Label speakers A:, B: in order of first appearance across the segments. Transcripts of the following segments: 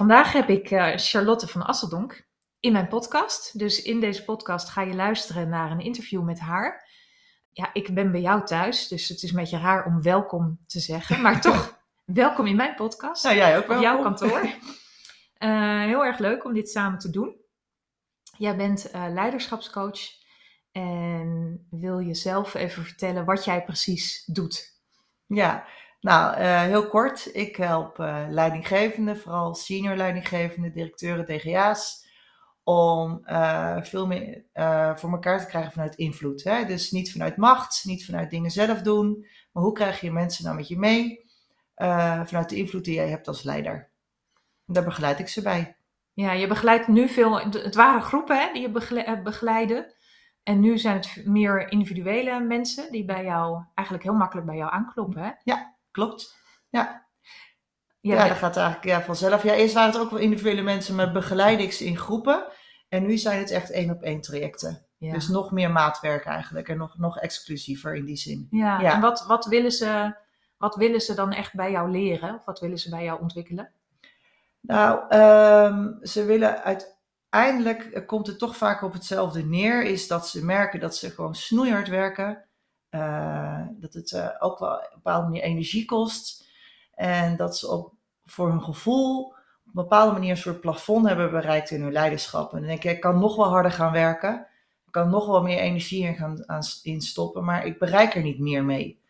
A: Vandaag heb ik uh, Charlotte van Asseldonk in mijn podcast. Dus in deze podcast ga je luisteren naar een interview met haar. Ja, ik ben bij jou thuis, dus het is een beetje raar om welkom te zeggen. Maar toch, welkom in mijn podcast.
B: Nou, jij ook wel.
A: Op jouw kantoor. Uh, heel erg leuk om dit samen te doen. Jij bent uh, leiderschapscoach en wil je zelf even vertellen wat jij precies doet?
B: Ja, nou, uh, heel kort. Ik help uh, leidinggevenden, vooral senior leidinggevenden, directeuren, DGA's, om uh, veel meer voor elkaar te krijgen vanuit invloed. Hè? Dus niet vanuit macht, niet vanuit dingen zelf doen, maar hoe krijg je mensen nou met je mee vanuit de invloed die jij hebt als leider. Daar begeleid ik ze bij.
A: Ja, je begeleidt nu veel, het waren groepen hè, die je begeleiden. En nu zijn het meer individuele mensen die bij jou eigenlijk heel makkelijk bij jou aankloppen. Hè?
B: Ja, klopt. Ja. Ja, ja dat gaat eigenlijk ja, vanzelf. Ja, eerst waren het ook wel individuele mensen, maar begeleid ik ze in groepen. En nu zijn het echt één op één trajecten. Ja. Dus nog meer maatwerk eigenlijk en nog, nog exclusiever in die zin.
A: Ja, ja. en wat, wat, willen ze, wat willen ze dan echt bij jou leren? Of wat willen ze bij jou ontwikkelen?
B: Nou, um, ze willen uiteindelijk, komt het toch vaak op hetzelfde neer, is dat ze merken dat ze gewoon snoeihard werken. Uh, dat het uh, ook wel op een bepaalde manier energie kost. En dat ze op, voor hun gevoel op een bepaalde manier een soort plafond hebben bereikt in hun leiderschap. En dan denk ik, ik kan nog wel harder gaan werken. Ik kan nog wel meer energie in gaan aan, in stoppen, maar ik bereik er niet meer mee.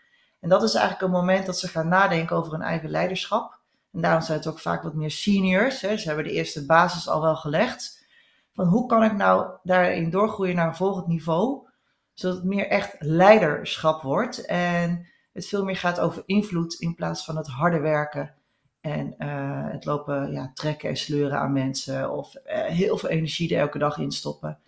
B: En dat is eigenlijk een moment dat ze gaan nadenken over hun eigen leiderschap. En daarom zijn het ook vaak wat meer seniors. Hè. Ze hebben de eerste basis al wel gelegd. Van hoe kan ik nou daarin doorgroeien naar een volgend niveau? Zodat het meer echt leiderschap wordt. En het veel meer gaat over invloed in plaats van het harde werken. En uh, het lopen ja, trekken en sleuren aan mensen. Of uh, heel veel energie er elke dag in stoppen.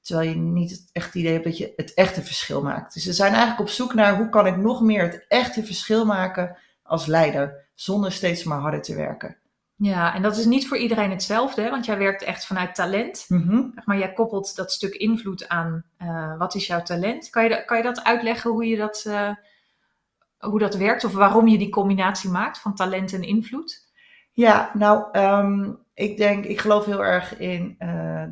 B: Terwijl je niet het echte idee hebt dat je het echte verschil maakt. Dus ze zijn eigenlijk op zoek naar hoe kan ik nog meer het echte verschil maken als leider. Zonder steeds maar harder te werken.
A: Ja, en dat is niet voor iedereen hetzelfde, hè? want jij werkt echt vanuit talent.
B: Mm -hmm.
A: Maar jij koppelt dat stuk invloed aan uh, wat is jouw talent. Kan je, kan je dat uitleggen hoe, je dat, uh, hoe dat werkt of waarom je die combinatie maakt van talent en invloed?
B: Ja, nou, um, ik denk, ik geloof heel erg in uh,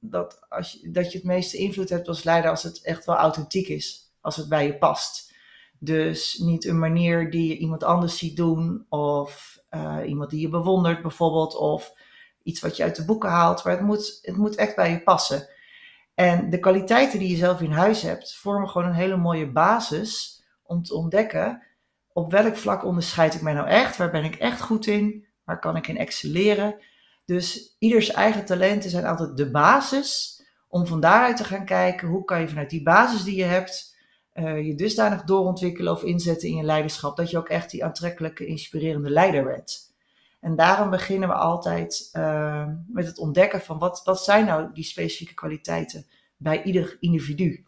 B: dat, als je, dat je het meeste invloed hebt als leider als het echt wel authentiek is, als het bij je past. Dus niet een manier die je iemand anders ziet doen of uh, iemand die je bewondert bijvoorbeeld of iets wat je uit de boeken haalt. Maar het moet, het moet echt bij je passen. En de kwaliteiten die je zelf in huis hebt vormen gewoon een hele mooie basis om te ontdekken op welk vlak onderscheid ik mij nou echt, waar ben ik echt goed in, waar kan ik in excelleren. Dus ieders eigen talenten zijn altijd de basis om van daaruit te gaan kijken hoe kan je vanuit die basis die je hebt uh, je dusdanig doorontwikkelen of inzetten in je leiderschap, dat je ook echt die aantrekkelijke, inspirerende leider bent. En daarom beginnen we altijd uh, met het ontdekken van wat, wat zijn nou die specifieke kwaliteiten bij ieder individu.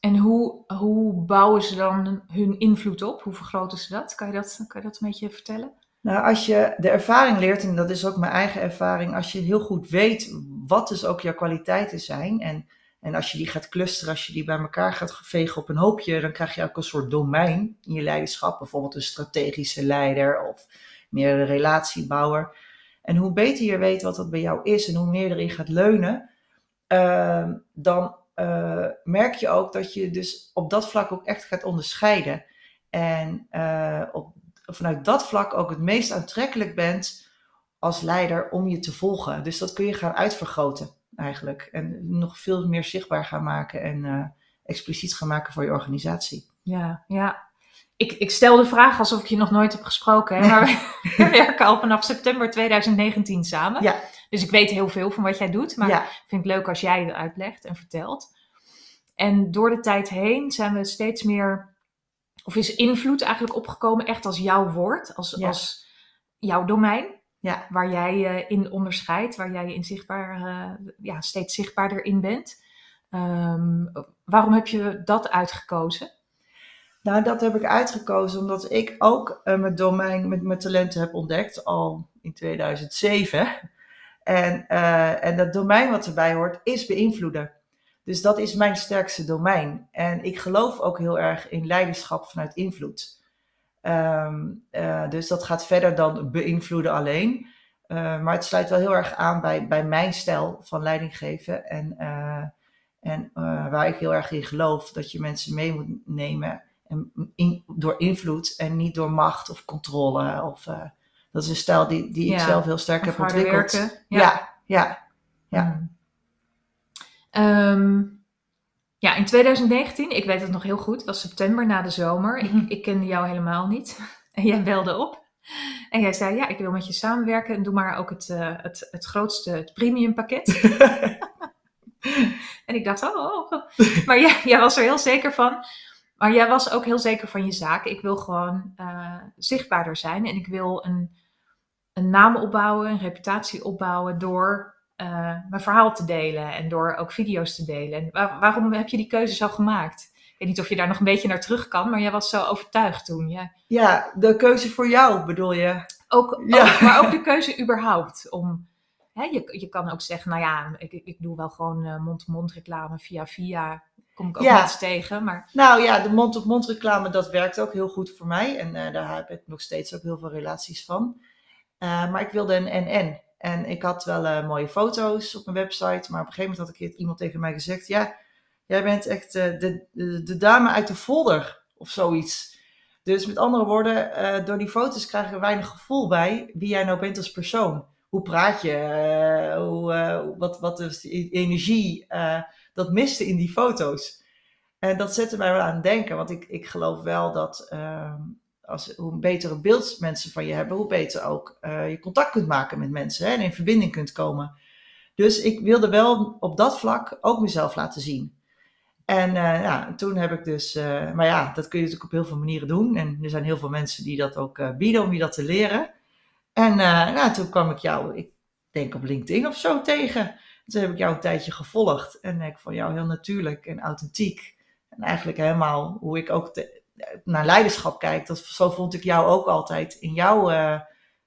A: En hoe, hoe bouwen ze dan hun invloed op? Hoe vergroten ze dat? Kan je dat, kan je dat een beetje vertellen?
B: Nou, als je de ervaring leert, en dat is ook mijn eigen ervaring, als je heel goed weet wat dus ook jouw kwaliteiten zijn en en als je die gaat clusteren, als je die bij elkaar gaat vegen op een hoopje, dan krijg je ook een soort domein in je leiderschap. Bijvoorbeeld een strategische leider of meer een relatiebouwer. En hoe beter je weet wat dat bij jou is en hoe meer erin gaat leunen, uh, dan uh, merk je ook dat je dus op dat vlak ook echt gaat onderscheiden. En uh, op, vanuit dat vlak ook het meest aantrekkelijk bent als leider om je te volgen. Dus dat kun je gaan uitvergroten eigenlijk. En nog veel meer zichtbaar gaan maken en uh, expliciet gaan maken voor je organisatie.
A: Ja, ja. Ik, ik stel de vraag alsof ik je nog nooit heb gesproken. Hè? Maar we werken al vanaf september 2019 samen.
B: Ja.
A: Dus ik weet heel veel van wat jij doet. Maar ja. ik vind het leuk als jij het uitlegt en vertelt. En door de tijd heen zijn we steeds meer... Of is invloed eigenlijk opgekomen echt als jouw woord. Als, ja. als jouw domein.
B: Ja.
A: Waar jij je in onderscheidt, waar jij in zichtbaar, uh, ja, steeds zichtbaarder in bent. Um, waarom heb je dat uitgekozen?
B: Nou, dat heb ik uitgekozen omdat ik ook uh, mijn domein met mijn talenten heb ontdekt al in 2007. En, en dat domein wat erbij hoort is beïnvloeden. Dus dat is mijn sterkste domein. En ik geloof ook heel erg in leiderschap vanuit invloed. Um, uh, dus dat gaat verder dan beïnvloeden alleen. Eh, maar het sluit wel heel erg aan bij, bij mijn stijl van leiding geven. En, eh, en eh, waar ik heel erg in geloof, dat je mensen mee moet nemen en in, door invloed en niet door macht of controle. Of, eh, dat is een stijl die, die ik
A: Ja,
B: zelf heel sterk
A: Of
B: heb ontwikkeld.
A: werken.
B: Ja, ja. Ja.
A: Mm. Ehm, ja, in 2019, ik weet het nog heel goed, het was september na de zomer.
B: Mhm.
A: Ik, ik kende jou helemaal niet. En jij belde op. En jij zei, ja, ik wil met je samenwerken en doe maar ook het, eh, het, het grootste, het premium pakket. En ik dacht, oh, oh, oh. maar jij, jij was er heel zeker van. Maar jij was ook heel zeker van je zaak. Ik wil gewoon eh, zichtbaarder zijn en ik wil een, een naam opbouwen, een reputatie opbouwen door eh, mijn verhaal te delen en door ook video's te delen. En waar- waarom heb je die keuze zo gemaakt? Ik weet niet of je daar nog een beetje naar terug kan, maar jij was zo overtuigd toen. Ja.
B: ja, de keuze voor jou bedoel je?
A: Ook,
B: Ja.
A: ook- maar ook de keuze überhaupt om. Hè, je, je kan ook zeggen, nou ja, ik, ik doe wel gewoon eh, mond-to-mond reclame via via. Kom ik ook
B: Ja.
A: tegen. Maar
B: Nou ja, de mond-op-mond reclame, dat werkt ook heel goed voor mij. En eh, daar heb ik nog steeds ook heel veel relaties van. Maar ik wilde een NN. En ik had wel eh, mooie foto's op mijn website. Maar op een gegeven moment had ik iemand tegen mij gezegd... Ja, jij bent echt eh, de, de, dame uit de folder of zoiets. Dus met andere woorden, eh, door die foto's krijgen we weinig gevoel bij wie jij nou bent als persoon. Hoe praat je? hoe, wat, wat is die energie? dat miste in die foto's. En dat zette mij wel aan het denken, want ik, ik geloof wel dat ehm, als, hoe een betere beeld mensen van je hebben, hoe beter ook eh, je contact kunt maken met mensen hè, en in verbinding kunt komen. Dus ik wilde wel op dat vlak ook mezelf laten zien. En eh, ja, toen heb ik dus, eh, maar ja, dat kun je natuurlijk op heel veel manieren doen. En er zijn heel veel mensen die dat ook bieden om je dat te leren. En nou, toen kwam ik jou, ik denk op LinkedIn of zo tegen. Toen heb ik jou een tijdje gevolgd en ik vond jou heel natuurlijk en authentiek. En eigenlijk helemaal hoe ik ook te- naar leiderschap kijk. Dat, zo vond ik jou ook altijd in jouw, eh,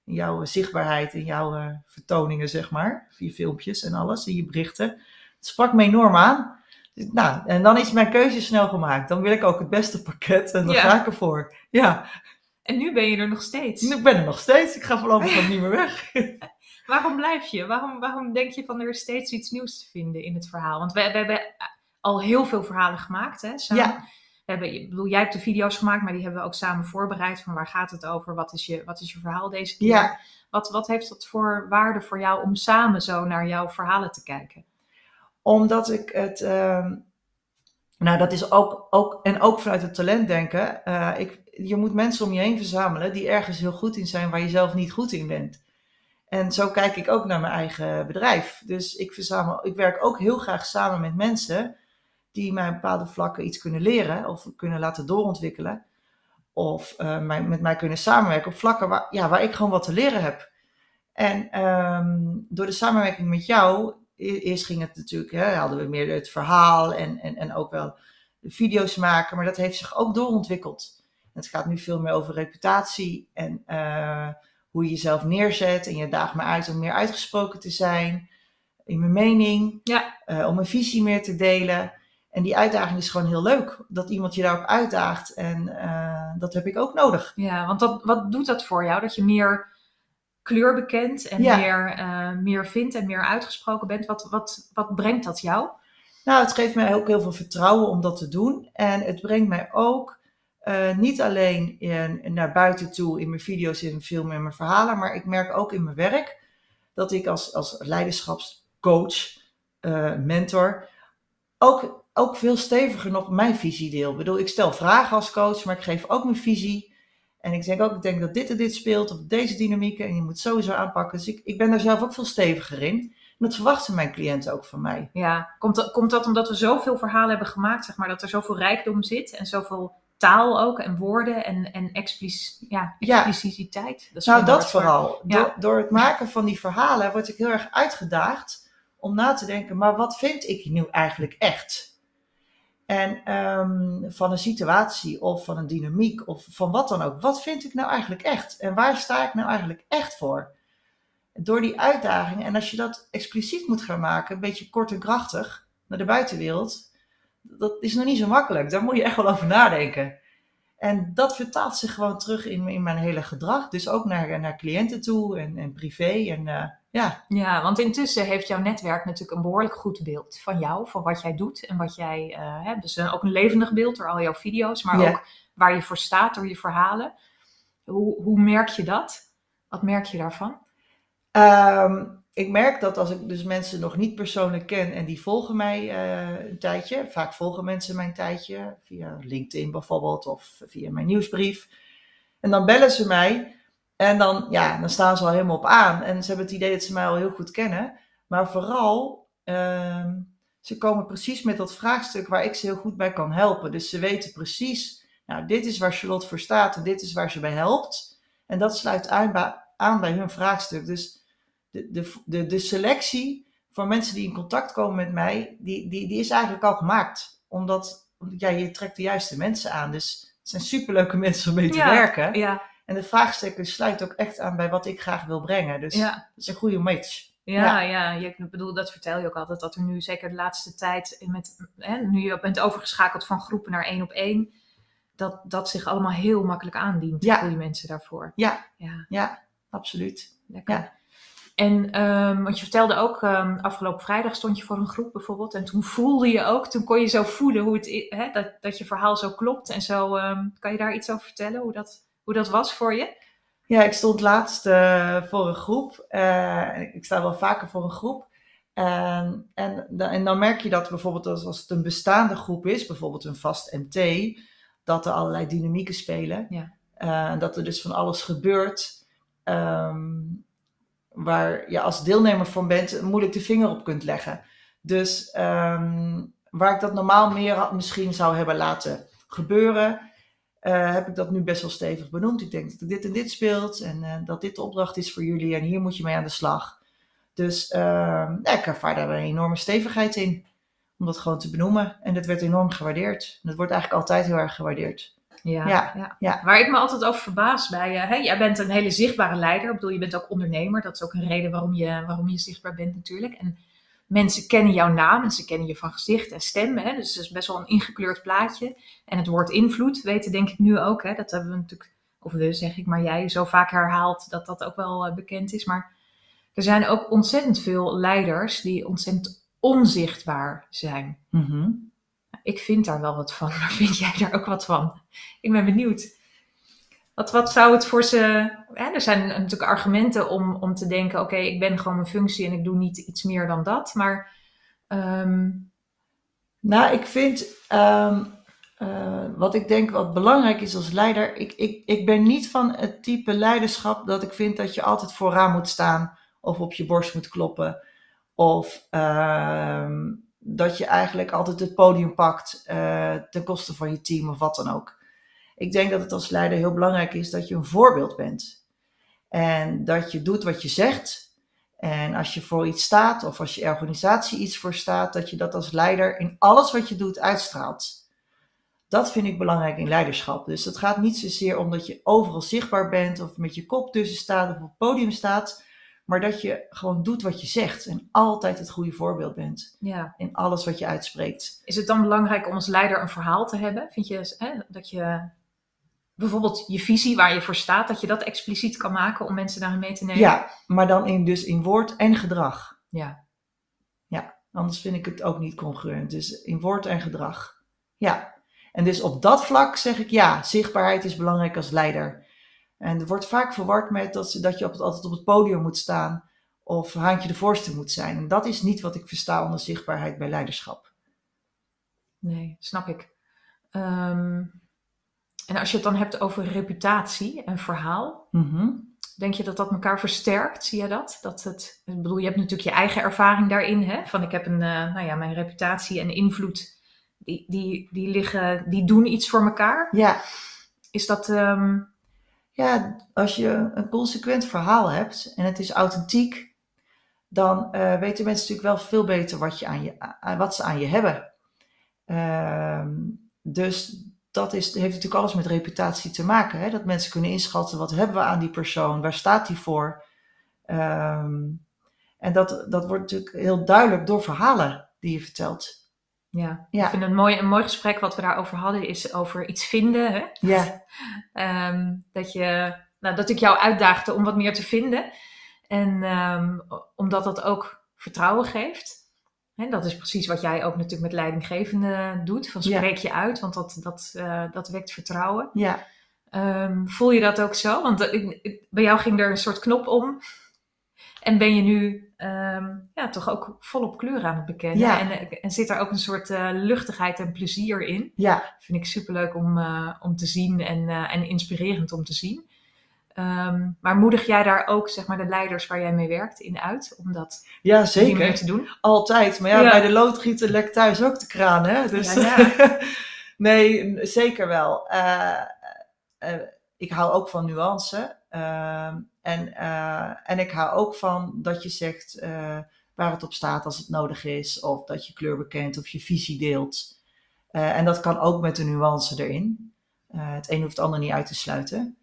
B: in jouw zichtbaarheid, in jouw eh, vertoningen, zeg maar. Via filmpjes en alles, in je berichten. Het sprak me enorm aan. Dus, nou, en dan is mijn keuze snel gemaakt. Dan wil ik ook het beste pakket en dan
A: Ja.
B: ga ik ervoor. Ja,
A: en nu ben je er nog steeds.
B: ik ben er nog steeds. Ik ga voorlopig ook niet meer weg.
A: Waarom blijf je? Waarom, waarom denk je van er is steeds iets nieuws te vinden in het verhaal? Want we, we hebben al heel veel verhalen gemaakt, hè? Samen.
B: Ja.
A: Hebben, ik bedoel, jij hebt de video's gemaakt, maar die hebben we ook samen voorbereid. Van waar gaat het over? Wat is je, wat is je verhaal deze keer?
B: Ja.
A: Wat, wat heeft dat voor waarde voor jou om samen zo naar jouw verhalen te kijken?
B: Omdat ik het. ehm, nou, dat is ook, ook. En ook vanuit het talent denken. eh, ik, je moet mensen om je heen verzamelen die ergens heel goed in zijn waar je zelf niet goed in bent. En zo kijk ik ook naar mijn eigen bedrijf. Dus ik, verzamel, ik werk ook heel graag samen met mensen die mij op bepaalde vlakken iets kunnen leren of kunnen laten doorontwikkelen. Of eh, mij, met mij kunnen samenwerken op vlakken waar, ja, waar ik gewoon wat te leren heb. En ehm, door de samenwerking met jou, e- eerst ging het natuurlijk, hè, hadden we meer het verhaal en, en, en ook wel de video's maken, maar dat heeft zich ook doorontwikkeld. Het gaat nu veel meer over reputatie en eh, hoe je jezelf neerzet. En je daagt me uit om meer uitgesproken te zijn in mijn mening,
A: Ja.
B: eh, om mijn visie meer te delen. En die uitdaging is gewoon heel leuk, dat iemand je daarop uitdaagt. En eh, dat heb ik ook nodig.
A: Ja, want dat, wat doet dat voor jou? Dat je meer kleur bekent en
B: Ja.
A: meer, eh, meer vindt en meer uitgesproken bent. Wat, wat, wat brengt dat jou?
B: Nou, het geeft mij ook heel veel vertrouwen om dat te doen. En het brengt mij ook eh, niet alleen in, naar buiten toe in mijn video's, in mijn film en mijn verhalen, maar ik merk ook in mijn werk dat ik als, als leiderschapscoach, mentor, ook, ook veel steviger nog mijn visie deel. Ik bedoel, ik stel vragen als coach, maar ik geef ook mijn visie. En ik denk ook, ik denk dat dit en dit speelt, of deze dynamieken, en je moet sowieso aanpakken. Dus ik, ik ben daar zelf ook veel steviger in. En dat verwachten mijn cliënten ook van mij.
A: Ja, komt dat, komt dat omdat we zoveel verhalen hebben gemaakt, zeg maar, dat er zoveel rijkdom zit en zoveel taal ook en woorden en, en explic, ja,
B: Ja.
A: explicititeit? Dat is
B: Nou,
A: geen
B: dat
A: woord, maar-
B: vooral.
A: Ja.
B: Door, door het maken van die verhalen word ik heel erg uitgedaagd om na te denken, maar wat vind ik nu eigenlijk echt? En ehm, van een situatie of van een dynamiek of van wat dan ook. Wat vind ik nou eigenlijk echt? En waar sta ik nou eigenlijk echt voor? Door die uitdaging, en als je dat expliciet moet gaan maken, een beetje kort en krachtig naar de buitenwereld, dat is nog niet zo makkelijk. Daar moet je echt wel over nadenken. En dat vertaalt zich gewoon terug in, in mijn hele gedrag. Dus ook naar, naar cliënten toe en, en privé. En, uh, ja.
A: ja, want intussen heeft jouw netwerk natuurlijk een behoorlijk goed beeld van jou, van wat jij doet en wat jij uh, hebt. Dus ook een levendig beeld door al jouw video's, maar ja. ook waar je voor staat door je verhalen. Hoe, hoe merk je dat? Wat merk je daarvan?
B: Um, ik merk dat als ik dus mensen nog niet persoonlijk ken en die volgen mij uh, een tijdje, vaak volgen mensen mijn tijdje via LinkedIn bijvoorbeeld of via mijn nieuwsbrief. En dan bellen ze mij en dan, ja, dan staan ze al helemaal op aan. En ze hebben het idee dat ze mij al heel goed kennen. Maar vooral, uh, ze komen precies met dat vraagstuk waar ik ze heel goed bij kan helpen. Dus ze weten precies, nou, dit is waar Charlotte voor staat en dit is waar ze bij helpt. En dat sluit aan, aan bij hun vraagstuk. Dus de, de, de, de selectie van mensen die in contact komen met mij, die, die, die is eigenlijk al gemaakt. Omdat, ja, je trekt de juiste mensen aan. Dus het zijn superleuke mensen om mee te werken.
A: Ja.
B: En de vraagstukken sluit ook echt aan bij wat ik graag wil brengen. Dus
A: ja.
B: dat is een goede match.
A: Ja, ja, ja. Ik bedoel, dat vertel je ook altijd, dat er nu zeker de laatste tijd, met, hè, nu je bent overgeschakeld van groepen naar één op één, dat dat zich allemaal heel makkelijk aandient
B: Ja.
A: voor die mensen daarvoor.
B: Ja,
A: Ja,
B: ja, absoluut.
A: lekker.
B: Ja.
A: En, ehm, want je vertelde ook, ehm, afgelopen vrijdag stond je voor een groep bijvoorbeeld. En toen voelde je ook, toen kon je zo voelen hoe het, hè, dat, dat je verhaal zo klopt. En zo, ehm, kan je daar iets over vertellen, hoe dat, hoe dat was voor je?
B: Ja, ik stond laatst eh, voor een groep. eh, ik sta wel vaker voor een groep. En, en, da- en dan merk je dat bijvoorbeeld als, als het een bestaande groep is, bijvoorbeeld een vast MT, dat er allerlei dynamieken spelen.
A: Ja.
B: Eh, en dat er dus van alles gebeurt waar je als deelnemer van bent moeilijk de vinger op kunt leggen. Dus ehm, waar ik dat normaal meer misschien zou hebben laten gebeuren, eh, heb ik dat nu best wel stevig benoemd. Ik denk dat dit en dit speelt en eh, dat dit de opdracht is voor jullie en hier moet je mee aan de slag. Dus ja, ik ervaar daar een enorme stevigheid in om dat gewoon te benoemen. En dat werd enorm gewaardeerd. En dat wordt eigenlijk altijd heel erg gewaardeerd.
A: Ja,
B: Ja, ja.
A: Waar ik me altijd over verbaas bij je, hè, jij bent een hele zichtbare leider. Ik bedoel, je bent ook ondernemer. Dat is ook een reden waarom je, waarom je zichtbaar bent natuurlijk. En mensen kennen jouw naam en ze kennen je van gezicht en stem. Hè, dus het is best wel een ingekleurd plaatje. En het woord invloed weten denk ik nu ook. Hè, dat hebben we natuurlijk, of we zeg ik, maar jij zo vaak herhaalt dat dat ook wel eh, bekend is. Maar er zijn ook ontzettend veel leiders die ontzettend onzichtbaar zijn.
B: Mhm.
A: Ik vind daar wel wat van, maar vind jij daar ook wat van? Ik ben benieuwd. Wat, wat zou het voor ze. Hè, er zijn natuurlijk argumenten om, om te denken: oké, ik ben gewoon mijn functie en ik doe niet iets meer dan dat. Maar ehm,
B: Nou, ik vind, ehm, eh, wat ik denk wat belangrijk is als leider, ik, ik, ik ben niet van het type leiderschap dat ik vind dat je altijd vooraan moet staan of op je borst moet kloppen. Of ehm, dat je eigenlijk altijd het podium pakt eh, ten koste van je team of wat dan ook. Ik denk dat het als leider heel belangrijk is dat je een voorbeeld bent. En dat je doet wat je zegt. En als je voor iets staat of als je organisatie iets voor staat, dat je dat als leider in alles wat je doet uitstraalt. Dat vind ik belangrijk in leiderschap. Dus het gaat niet zozeer om dat je overal zichtbaar bent of met je kop tussen staat of op het podium staat, maar dat je gewoon doet wat je zegt en altijd het goede voorbeeld bent
A: ja,
B: in alles wat je uitspreekt.
A: is het dan belangrijk om als leider een verhaal te hebben? Vind je hè, dat je bijvoorbeeld je visie waar je voor staat, dat je dat expliciet kan maken om mensen daarin mee te nemen?
B: Ja, maar dan in, dus in woord en gedrag.
A: ja.
B: Anders vind ik het ook niet congruent. Dus in woord en gedrag. Ja. En dus op dat vlak zeg ik ja, zichtbaarheid is belangrijk als leider. En er wordt vaak verward met dat, ze, dat je op het, altijd op het podium moet staan of haantje de voorste moet zijn. En dat is niet wat ik versta onder zichtbaarheid bij leiderschap.
A: Nee, snap ik. Ehm, en als je het dan hebt over reputatie en verhaal,
B: Mhm.
A: denk je dat dat elkaar versterkt? Zie je dat? dat het, ik bedoel, je hebt natuurlijk je eigen ervaring daarin, hè? Van ik heb een, eh, nou ja, mijn reputatie en invloed, die, die, die liggen, die doen iets voor elkaar.
B: Ja,
A: Is dat, ehm,
B: Ja, als je een consequent verhaal hebt en het is authentiek, dan eh, weten mensen natuurlijk wel veel beter wat, je aan je, wat ze aan je hebben. Ehm, dus dat is, heeft natuurlijk alles met reputatie te maken. Hè? Dat mensen kunnen inschatten wat hebben we aan die persoon, waar staat die voor. Ehm, en dat, dat wordt natuurlijk heel duidelijk door verhalen die je vertelt.
A: Ja,
B: Ja.
A: ik vind het een mooi, een mooi gesprek wat we daarover hadden, is over iets vinden. Hè?
B: Ja,
A: Ehm, dat, je, nou, dat ik jou uitdaagde om wat meer te vinden. En ehm, omdat dat ook vertrouwen geeft. Hè, dat is precies wat jij ook natuurlijk met leidinggevende doet. Van
B: Ja.
A: spreek je uit, want dat, dat, eh, dat wekt vertrouwen.
B: ja.
A: Ehm, voel je dat ook zo? Want eh, ik- ik- bij jou ging er een soort knop om. En ben je nu ehm, ja, toch ook volop kleur aan het bekennen.
B: Ja.
A: En, eh, en zit er ook een soort eh, luchtigheid en plezier in.
B: ja.
A: Vind ik superleuk om, eh, om te zien en, en inspirerend om te zien. Ehm, maar moedig jij daar ook zeg maar, de leiders waar jij mee werkt in uit? Om dat
B: ja zeker.
A: te doen?
B: Altijd. Maar ja,
A: Ja.
B: bij de loodgieter lekt thuis ook de kraan, hè? Dus
A: Ja,
B: nee, zeker wel. Ik hou ook van nuance. En, eh, en ik hou ook van dat je zegt eh, waar het op staat als het nodig is. Of dat je kleur bekent of je visie deelt. Eh, en dat kan ook met de nuance erin. Het een hoeft het ander niet uit te sluiten.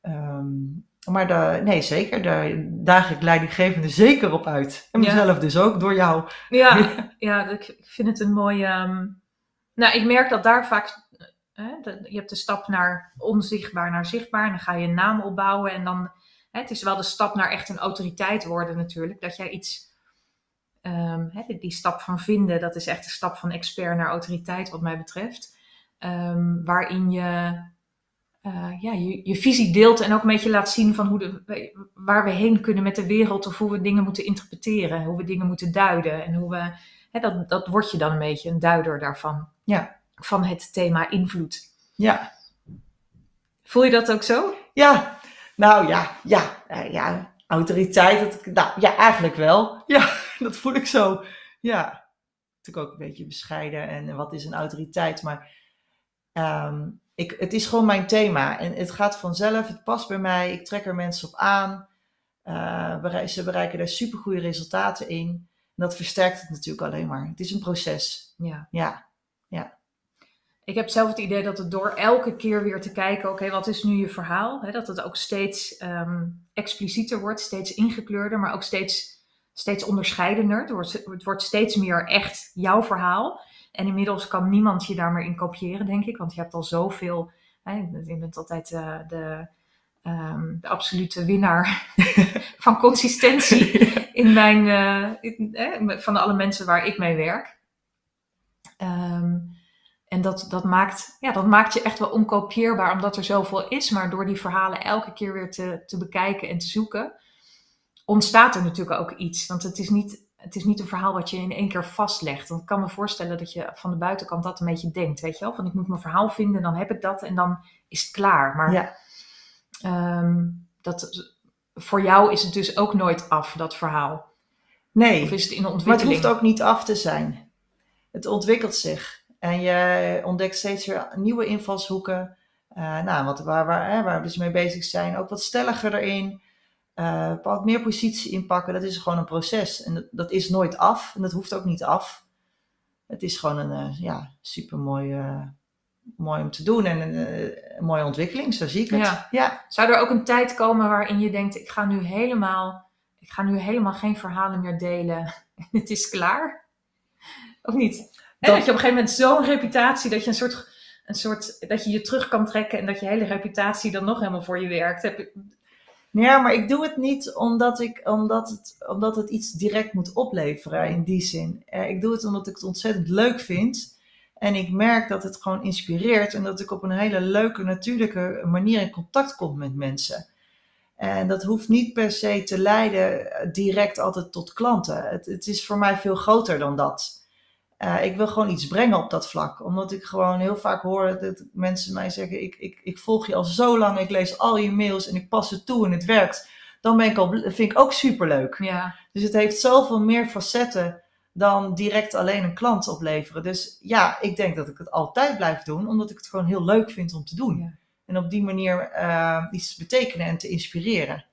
B: Ehm, maar de, nee, zeker. Daar daag ik leidinggevende zeker op uit. En
A: Ja.
B: mezelf dus ook, door jou.
A: Ja, ja ik vind het een mooie. ehm, Nou, ik merk dat daar vaak. je hebt de stap naar onzichtbaar naar zichtbaar. En dan ga je een naam opbouwen. En dan. Het is wel de stap naar echt een autoriteit worden, natuurlijk. Dat jij iets. ehm, hè, die, stap van vinden, dat is echt de stap van expert naar autoriteit, wat mij betreft. Ehm, waarin je. eh, ja, je, je visie deelt en ook een beetje laat zien van hoe de, waar we heen kunnen met de wereld of hoe we dingen moeten interpreteren, hoe we dingen moeten duiden en hoe we, hè, dat, dat word je dan een beetje een duider daarvan.
B: Ja.
A: Van het thema invloed.
B: Ja,
A: Voel je dat ook zo?
B: ja. Nou ja, ja, eh, ja. Autoriteit, dat, nou, ja, eigenlijk wel. Ja, dat voel ik zo. Ja, natuurlijk ook een beetje bescheiden en wat is een autoriteit, maar ehm, ik, het is gewoon mijn thema en het gaat vanzelf, het past bij mij, ik trek er mensen op aan. Eh, ze bereiken daar supergoeie resultaten in. En dat versterkt het natuurlijk alleen maar. Het is een proces.
A: Ja.
B: Ja,
A: Ik heb zelf het idee dat het door elke keer weer te kijken, oké, wat is nu je verhaal? Hè, dat het ook steeds ehm, explicieter wordt, steeds ingekleurder, maar ook steeds, steeds onderscheidender. Het wordt, het wordt steeds meer echt jouw verhaal. En inmiddels kan niemand je daar meer in kopiëren, denk ik, want je hebt al zoveel. Hè, je bent altijd eh, de, ehm, de absolute winnaar van consistentie in mijn, eh, in, eh, van alle mensen waar ik mee werk. Ehm, en dat, dat, maakt, ja, dat maakt je echt wel onkopieerbaar, omdat er zoveel is. Maar door die verhalen elke keer weer te, te bekijken en te zoeken, ontstaat er natuurlijk ook iets. Want het is, niet, het is niet een verhaal wat je in één keer vastlegt. Want ik kan me voorstellen dat je van de buitenkant dat een beetje denkt. Weet je wel? Van ik moet mijn verhaal vinden, dan heb ik dat en dan is het klaar. Maar
B: ja.
A: ehm, dat, voor jou is het dus ook nooit af, dat verhaal.
B: Nee.
A: Of is het in de
B: Maar het
A: ontwikkeling?
B: hoeft ook niet af te zijn. Het ontwikkelt zich. En je ontdekt steeds weer nieuwe invalshoeken. Eh, nou, wat, waar, waar, hè, waar we dus mee bezig zijn. Ook wat stelliger erin. Eh, wat meer positie inpakken. Dat is gewoon een proces. En dat, dat is nooit af. En dat hoeft ook niet af. Het is gewoon een eh, ja, super mooi, mooi om te doen. En een, een mooie ontwikkeling. Zo zie ik het.
A: Ja.
B: ja.
A: Zou er ook een tijd komen waarin je denkt, ik ga nu helemaal, ik ga nu helemaal geen verhalen meer delen en het is klaar? Of niet?
B: Dat-
A: dat je op een gegeven moment zo'n reputatie, dat je een soort, een soort, dat je je terug kan trekken en dat je hele reputatie dan nog helemaal voor je werkt. Heb je-
B: Ja, maar ik doe het niet omdat, ik, omdat, het, omdat het iets direct moet opleveren in die zin. Eh, ik doe het omdat ik het ontzettend leuk vind. En ik merk dat het gewoon inspireert en dat ik op een hele leuke, natuurlijke manier in contact kom met mensen. En dat hoeft niet per se te leiden direct altijd tot klanten. Het, het is voor mij veel groter dan dat. Eh, ik wil gewoon iets brengen op dat vlak. Omdat ik gewoon heel vaak hoor dat mensen mij zeggen: ik, ik, ik volg je al zo lang, ik lees al je mails en ik pas het toe en het werkt. Dan ben ik al, vind ik ook superleuk.
A: ja,
B: Dus het heeft zoveel meer facetten dan direct alleen een klant opleveren. Dus ja, ik denk dat ik het altijd blijf doen, omdat ik het gewoon heel leuk vind om te doen.
A: Ja.
B: En op die manier eh, iets te betekenen en te inspireren.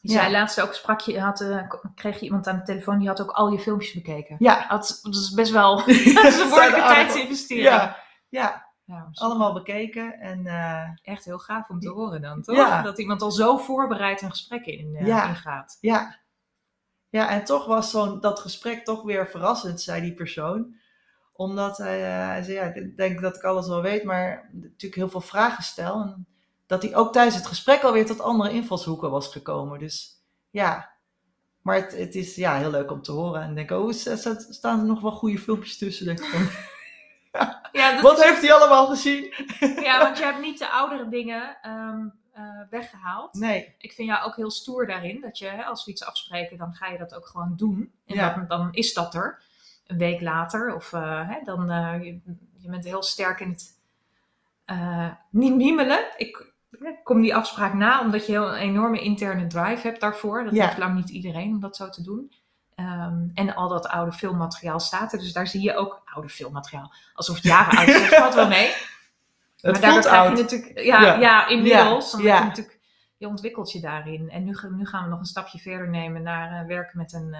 A: Je
B: Ja.
A: zei laatst ook, sprak je, had, eh, kreeg je iemand aan de telefoon, die had ook al je filmpjes bekeken.
B: Ja,
A: Dat, dat is best wel, dat is een behoorlijke tijd te
B: aardig-
A: investeren.
B: ja, ja,
A: Ja,
B: allemaal bekeken. En eh,
A: echt heel gaaf om te horen dan, toch?
B: Ja.
A: Dat iemand al zo voorbereid een gesprek in,
B: Ja.
A: ingaat.
B: Ja. Ja, en toch was zo'n dat gesprek toch weer verrassend, zei die persoon. Omdat hij, hij zei, ja, ik denk dat ik alles wel weet, maar natuurlijk heel veel vragen stel. En dat hij ook tijdens het gesprek alweer tot andere invalshoeken was gekomen. Dus ja, maar het, het is ja, heel leuk om te horen. En denk, oh, staan er nog wel goede filmpjes tussen? Denk ik. Ja, Wat heeft hij allemaal gezien?
A: Ja, want je hebt niet de oudere dingen ehm, eh, weggehaald.
B: Nee.
A: Ik vind jou ook heel stoer daarin. Dat je, hè, als we iets afspreken, dan ga je dat ook gewoon doen. En ja. dan, dan, is dat er. Een week later. Of uh, hè, dan, uh, je, je, bent heel sterk in het niet mimelen. Ik kom die afspraak na, omdat je heel een enorme interne drive hebt daarvoor. Dat heeft lang niet iedereen om dat zo te doen. Um, en al dat oude filmmateriaal staat er. Dus daar zie je ook oude filmmateriaal. Alsof het jaren oud is. Dat valt wel mee.
B: Het maar daar krijg
A: je natuurlijk. Ja, ja. ja inmiddels. Ja. Je, natuurlijk, je ontwikkelt je daarin. En nu, nu, gaan we nog een stapje verder nemen naar uh, werken met een.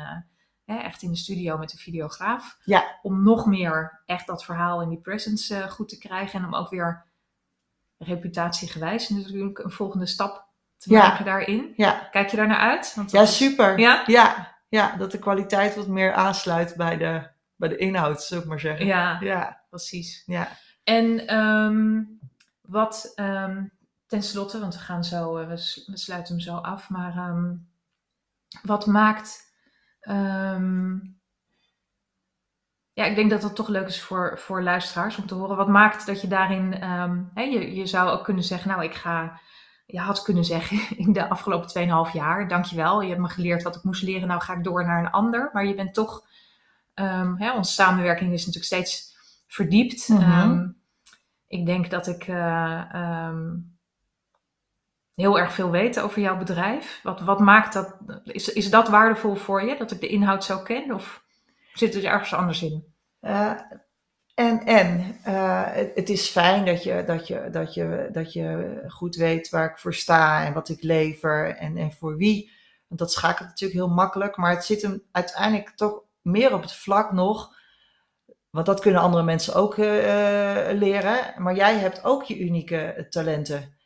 A: Uh, echt in de studio met een videograaf.
B: Ja.
A: Om nog meer echt dat verhaal in die presence uh, goed te krijgen. En om ook weer reputatiegewijs natuurlijk een volgende stap te maken daarin.
B: Ja.
A: Kijk je daar naar uit?
B: Want ja, super. Ja? ja? Ja, dat de kwaliteit wat meer aansluit bij de, bij de inhoud, zou ik maar zeggen.
A: Ja,
B: ja.
A: precies.
B: Ja.
A: En um, wat um, tenslotte, want we gaan zo, uh, we, sluiten hem zo af, maar um, wat maakt. Ja, ik denk dat het toch leuk is voor, voor luisteraars om te horen. Wat maakt dat je daarin. Hè, je, je zou ook kunnen zeggen, nou, ik ga je had kunnen zeggen in de afgelopen 2,5 jaar, dankjewel, je hebt me geleerd wat ik moest leren, nou ga ik door naar een ander. Maar je bent toch, um, hè, onze samenwerking is natuurlijk steeds verdiept. Mm um, ik denk dat ik uh, um, heel erg veel weet over jouw bedrijf. Wat, wat maakt dat, is, is dat waardevol voor je, dat ik de inhoud zo ken? Of zit er ergens anders in?
B: Uh, en, en uh, het, is fijn dat je, dat, je, dat, je, dat je goed weet waar ik voor sta en wat ik lever en, en voor wie. Want dat schakelt natuurlijk heel makkelijk, maar het zit hem uiteindelijk toch meer op het vlak nog. Want dat kunnen andere mensen ook uh, leren. Maar jij hebt ook je unieke talenten.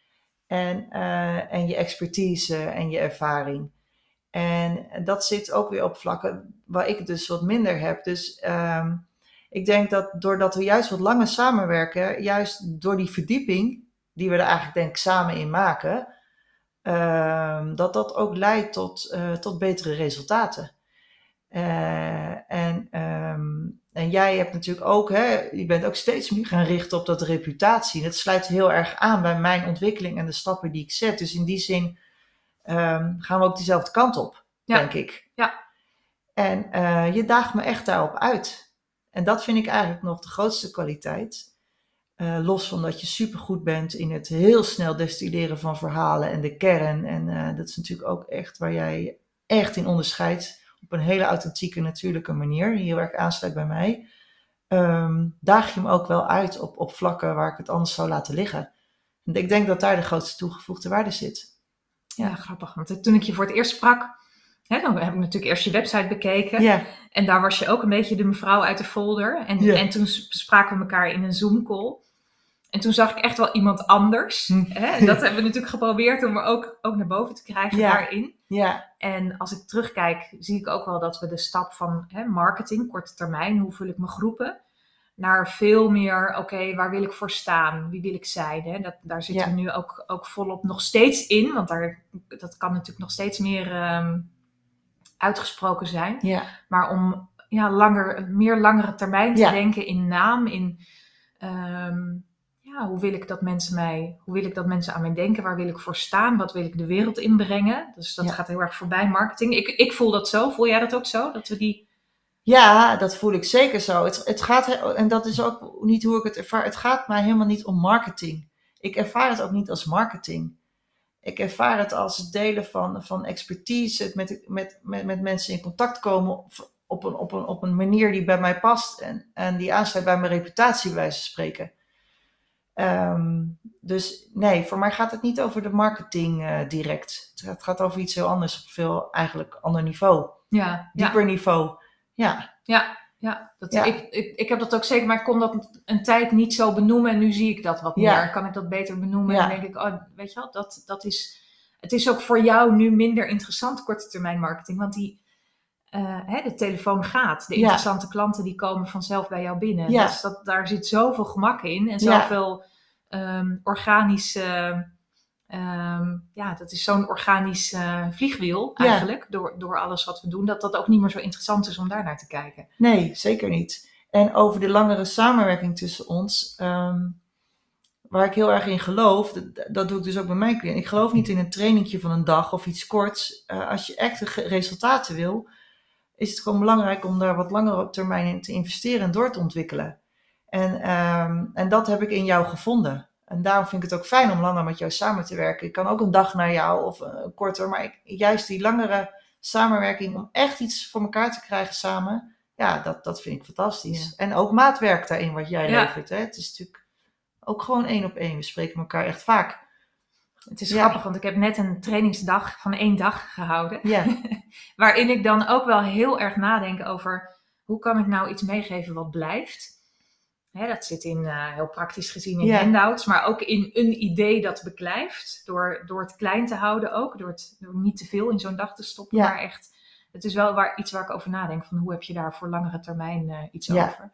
B: En, en je expertise en je ervaring. En dat zit ook weer op vlakken waar ik dus wat minder heb. Dus. Um, ik denk dat doordat we juist wat langer samenwerken, juist door die verdieping die we er eigenlijk denk samen in maken, uh, dat dat ook leidt tot, uh, tot betere resultaten. Uh, en, um, en jij hebt natuurlijk ook, hè, je bent ook steeds meer gaan richten op dat reputatie. Dat sluit heel erg aan bij mijn ontwikkeling en de stappen die ik zet. Dus in die zin um, gaan we ook diezelfde kant op, ja. denk ik.
A: Ja.
B: En uh, je daagt me echt daarop uit. En dat vind ik eigenlijk nog de grootste kwaliteit. Uh, los van dat je supergoed bent in het heel snel destilleren van verhalen en de kern. En uh, dat is natuurlijk ook echt waar jij echt in onderscheidt. Op een hele authentieke, natuurlijke manier. Heel erg aansluit bij mij. Um, daag je hem ook wel uit op, op vlakken waar ik het anders zou laten liggen. En ik denk dat daar de grootste toegevoegde waarde zit.
A: Ja, grappig. Want toen ik je voor het eerst sprak, Hè, dan heb ik natuurlijk eerst je website bekeken.
B: Ja.
A: En daar was je ook een beetje de mevrouw uit de folder. En, en toen spraken we elkaar in een Zoom-call. En toen zag ik echt wel iemand anders. Hm. Hè? En dat hebben we natuurlijk geprobeerd om er ook, ook naar boven te krijgen daarin.
B: Ja.
A: En als ik terugkijk, zie ik ook wel dat we de stap van hè, marketing, korte termijn, hoe vul ik mijn groepen, naar veel meer, oké, waar wil ik voor staan? Wie wil ik zijn? Hè? Dat, daar zitten we nu ook, ook volop nog steeds in, want daar, dat kan natuurlijk nog steeds meer um, uitgesproken zijn.
B: Ja.
A: Maar om ja, langer, meer langere termijn te denken in naam, in ehm, ja, hoe wil ik dat mensen mij, hoe wil ik dat mensen aan mij denken, waar wil ik voor staan, wat wil ik de wereld inbrengen. Dus dat gaat heel erg voorbij marketing. Ik, ik voel dat zo. Voel jij dat ook zo? Dat we die.
B: Ja, dat voel ik zeker zo. Het, het gaat, en dat is ook niet hoe ik het ervaar. Het gaat mij helemaal niet om marketing. Ik ervaar het ook niet als marketing ik ervaar het als het delen van, van expertise, het met, met, met, met mensen in contact komen op een, op, een, op een manier die bij mij past en, en die aansluit bij mijn reputatie, bij wijze van spreken. Um, dus nee, voor mij gaat het niet over de marketing uh, direct. Het gaat over iets heel anders, op veel eigenlijk ander niveau.
A: Ja,
B: Dieper
A: ja.
B: niveau. Ja.
A: Ja, ja, dat, Ik, ik, ik heb dat ook zeker, maar ik kon dat een tijd niet zo benoemen en nu zie ik dat wat meer. Kan ik dat beter benoemen en denk ik, oh, weet je wel, dat, dat is, het is ook voor jou nu minder interessant korte termijn marketing, want die, eh, hè, de telefoon gaat. De
B: Ja.
A: interessante klanten die komen vanzelf bij jou binnen.
B: Ja.
A: Dus dat, daar zit zoveel gemak in en
B: Ja.
A: zoveel ehm organische... ehm, ja, dat is zo'n organisch vliegwiel
B: Ja.
A: eigenlijk, door, door alles wat we doen, dat dat ook niet meer zo interessant is om daar naar te kijken.
B: Nee, zeker niet. En over de langere samenwerking tussen ons, ehm, waar ik heel erg in geloof, dat, dat doe ik dus ook bij mijn cliënt. Ik geloof niet in een trainingje van een dag of iets korts. Eh, als je echt resultaten wil, is het gewoon belangrijk om daar wat langer op termijn in te investeren en door te ontwikkelen. En, ehm, en dat heb ik in jou gevonden. En daarom vind ik het ook fijn om langer met jou samen te werken. Ik kan ook een dag naar jou of eh, korter, maar ik, juist die langere samenwerking om echt iets voor elkaar te krijgen samen, ja, dat, dat vind ik fantastisch. En ook maatwerk daarin wat jij
A: Ja.
B: levert. Hè? Het is natuurlijk ook gewoon één op één. We spreken elkaar echt vaak.
A: Het is
B: Ja.
A: grappig, want ik heb net een trainingsdag van één dag gehouden.
B: Ja,
A: Waarin ik dan ook wel heel erg nadenk over hoe kan ik nou iets meegeven wat blijft. Hè, dat zit in, eh, heel praktisch gezien in
B: Ja.
A: handouts, maar ook in een idee dat beklijft. Door, door het klein te houden ook, door, het, door niet te veel in zo'n dag te stoppen.
B: Ja.
A: Maar echt, het is wel waar, iets waar ik over nadenk. Van hoe heb je daar voor langere termijn eh, iets
B: Ja.
A: over.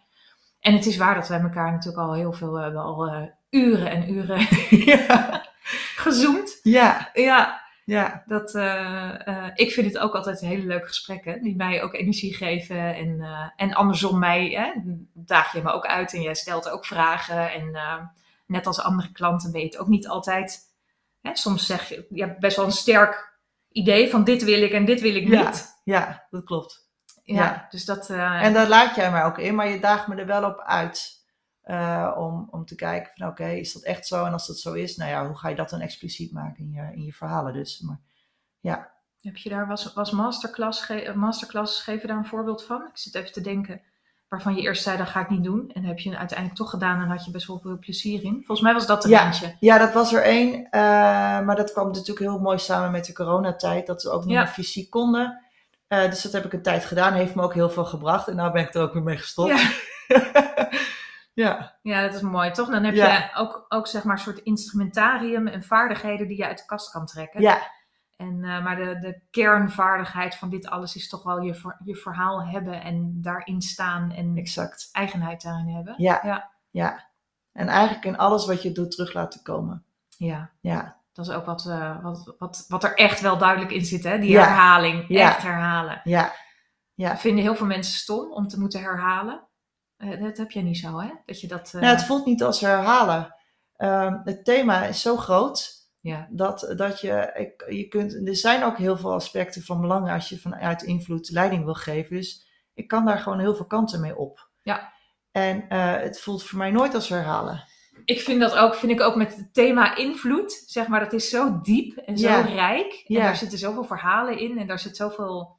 A: En het is waar dat wij elkaar natuurlijk al heel veel, hebben al eh, uren en uren
B: ja,
A: gezoomd.
B: ja,
A: Ja,
B: ja,
A: dat, eh, eh, ik vind het ook altijd hele leuke gesprekken, die mij ook energie geven. En, eh, en andersom mij, hè, daag je me ook uit en jij stelt ook vragen. En net als andere klanten weet ook niet altijd. Hè, soms zeg je, je hebt best wel een sterk idee van dit wil ik en dit wil ik
B: Ja.
A: niet.
B: ja, dat klopt.
A: Ja,
B: Ja.
A: dus dat...
B: En daar laat jij mij ook in, maar je daagt me er wel op uit. Eh, om, om te kijken van oké, is dat echt zo? En als dat zo is, nou ja, hoe ga je dat dan expliciet maken in je, in je verhalen dus? Maar, ja.
A: Heb je daar, was, was masterclass, ge masterclass geven daar een voorbeeld van? Ik zit even te denken, waarvan je eerst zei, dat ga ik niet doen. En heb je het uiteindelijk toch gedaan en had je best wel veel plezier in. Volgens mij was dat er
B: Ja.
A: eentje.
B: ja, dat was er één. eh, maar dat kwam natuurlijk heel mooi samen met de coronatijd, dat we ook niet
A: Ja.
B: meer fysiek konden. Eh, dus dat heb ik een tijd gedaan, heeft me ook heel veel gebracht. En nou ben ik er ook weer mee gestopt.
A: Ja.
B: ja,
A: Ja, dat is mooi, toch? Dan heb
B: Ja.
A: je ook, ook zeg maar een soort instrumentarium en vaardigheden die je uit de kast kan trekken.
B: ja,
A: En, eh, maar de, de kernvaardigheid van dit alles is toch wel je, je verhaal hebben en daarin staan en
B: exact.
A: eigenheid daarin hebben.
B: Ja.
A: ja.
B: Ja. En eigenlijk in alles wat je doet terug laten komen.
A: Ja.
B: Ja,
A: Dat is ook wat, eh, wat, wat, wat er echt wel duidelijk in zit, hè? Die
B: Ja.
A: herhaling.
B: Ja.
A: Echt herhalen.
B: ja, ja.
A: Vinden heel veel mensen stom om te moeten herhalen. Eh, dat heb jij niet zo, hè? Dat je dat... eh,
B: Nou, het voelt niet als herhalen. Ehm, het thema is zo groot
A: ja.
B: dat, dat je, ik, je kunt, er zijn ook heel veel aspecten van belang als je vanuit invloed leiding wil geven. Dus ik kan daar gewoon heel veel kanten mee op.
A: Ja.
B: En eh, het voelt voor mij nooit als herhalen.
A: Ik vind dat ook, vind ik ook met het thema invloed, zeg maar, dat is zo diep en zo
B: Ja.
A: rijk. En
B: Ja.
A: daar zitten zoveel verhalen in en daar zit zoveel,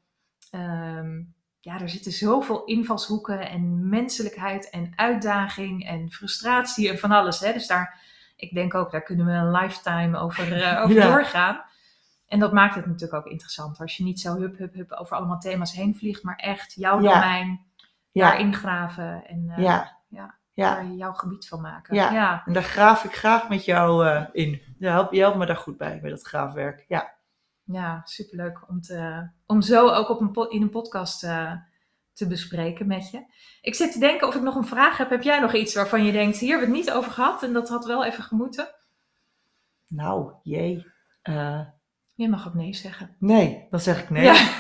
A: ehm, ja, daar zitten zoveel invalshoeken en menselijkheid en uitdaging en frustratie en van alles. Hè? Dus daar, ik denk ook, daar kunnen we een lifetime over, eh, over
B: Ja.
A: doorgaan. En dat maakt het natuurlijk ook interessant. Als je niet zo hup, hup, hup over allemaal thema's heen vliegt, maar echt jouw
B: Ja.
A: domein
B: Ja,
A: daarin graven en eh,
B: ja,
A: ja. daar jouw gebied van maken.
B: Ja.
A: ja.
B: En daar graaf ik graag met jou eh, in. Je helpt, je helpt me daar goed bij, bij dat graafwerk. Ja.
A: Ja, superleuk om, te, om zo ook op een in een podcast eh, te bespreken met je. Ik zit te denken of ik nog een vraag heb. Heb jij nog iets waarvan je denkt, hier hebben we het niet over gehad en dat had wel even gemoeten?
B: Nou, jee. Eh,
A: Je mag ook nee zeggen.
B: nee, dan zeg ik nee.
A: Ja.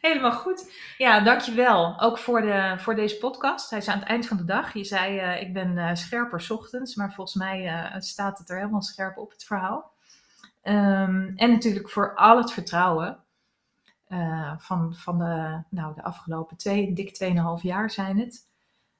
A: Helemaal goed. Ja, dankjewel. Ook voor, de, voor deze podcast. Hij is aan het eind van de dag. Je zei, eh, ik ben scherper 's ochtends, maar volgens mij staat het er helemaal scherp op, het verhaal. Ehm, en natuurlijk voor al het vertrouwen eh, van, van de, nou, de afgelopen twee, dik 2,5 jaar zijn het.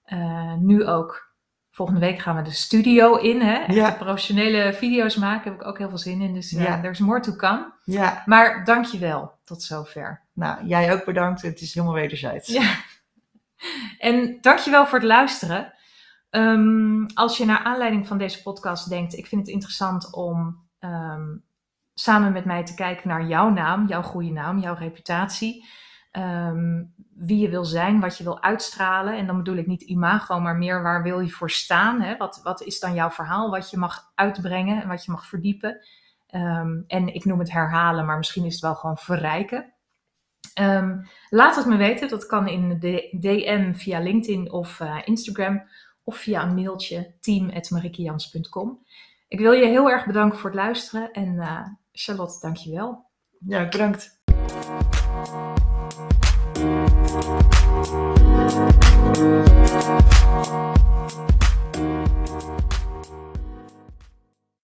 A: Eh, nu ook. Volgende week gaan we de studio in. Hè? Echt
B: Ja.
A: professionele video's maken. Heb ik ook heel veel zin in. Dus ja,
B: Ja.
A: there's more to come.
B: Ja,
A: Maar dankjewel. Tot zover.
B: nou, jij ook bedankt. Het is helemaal wederzijds.
A: Ja. En dankjewel voor het luisteren. Ehm, als je naar aanleiding van deze podcast denkt, ik vind het interessant om ehm, samen met mij te kijken naar jouw naam, jouw goede naam, jouw reputatie. Ehm, wie je wil zijn, wat je wil uitstralen. En dan bedoel ik niet imago, maar meer waar wil je voor staan. Hè? Wat, wat is dan jouw verhaal, wat je mag uitbrengen en wat je mag verdiepen. Ehm, en ik noem het herhalen, maar misschien is het wel gewoon verrijken. Ehm, laat het me weten. Dat kan in de DM via LinkedIn of uh, Instagram of via een mailtje team.marikejans.com. Ik wil je heel erg bedanken voor het luisteren en uh, Charlotte, dankjewel.
B: Ja, bedankt.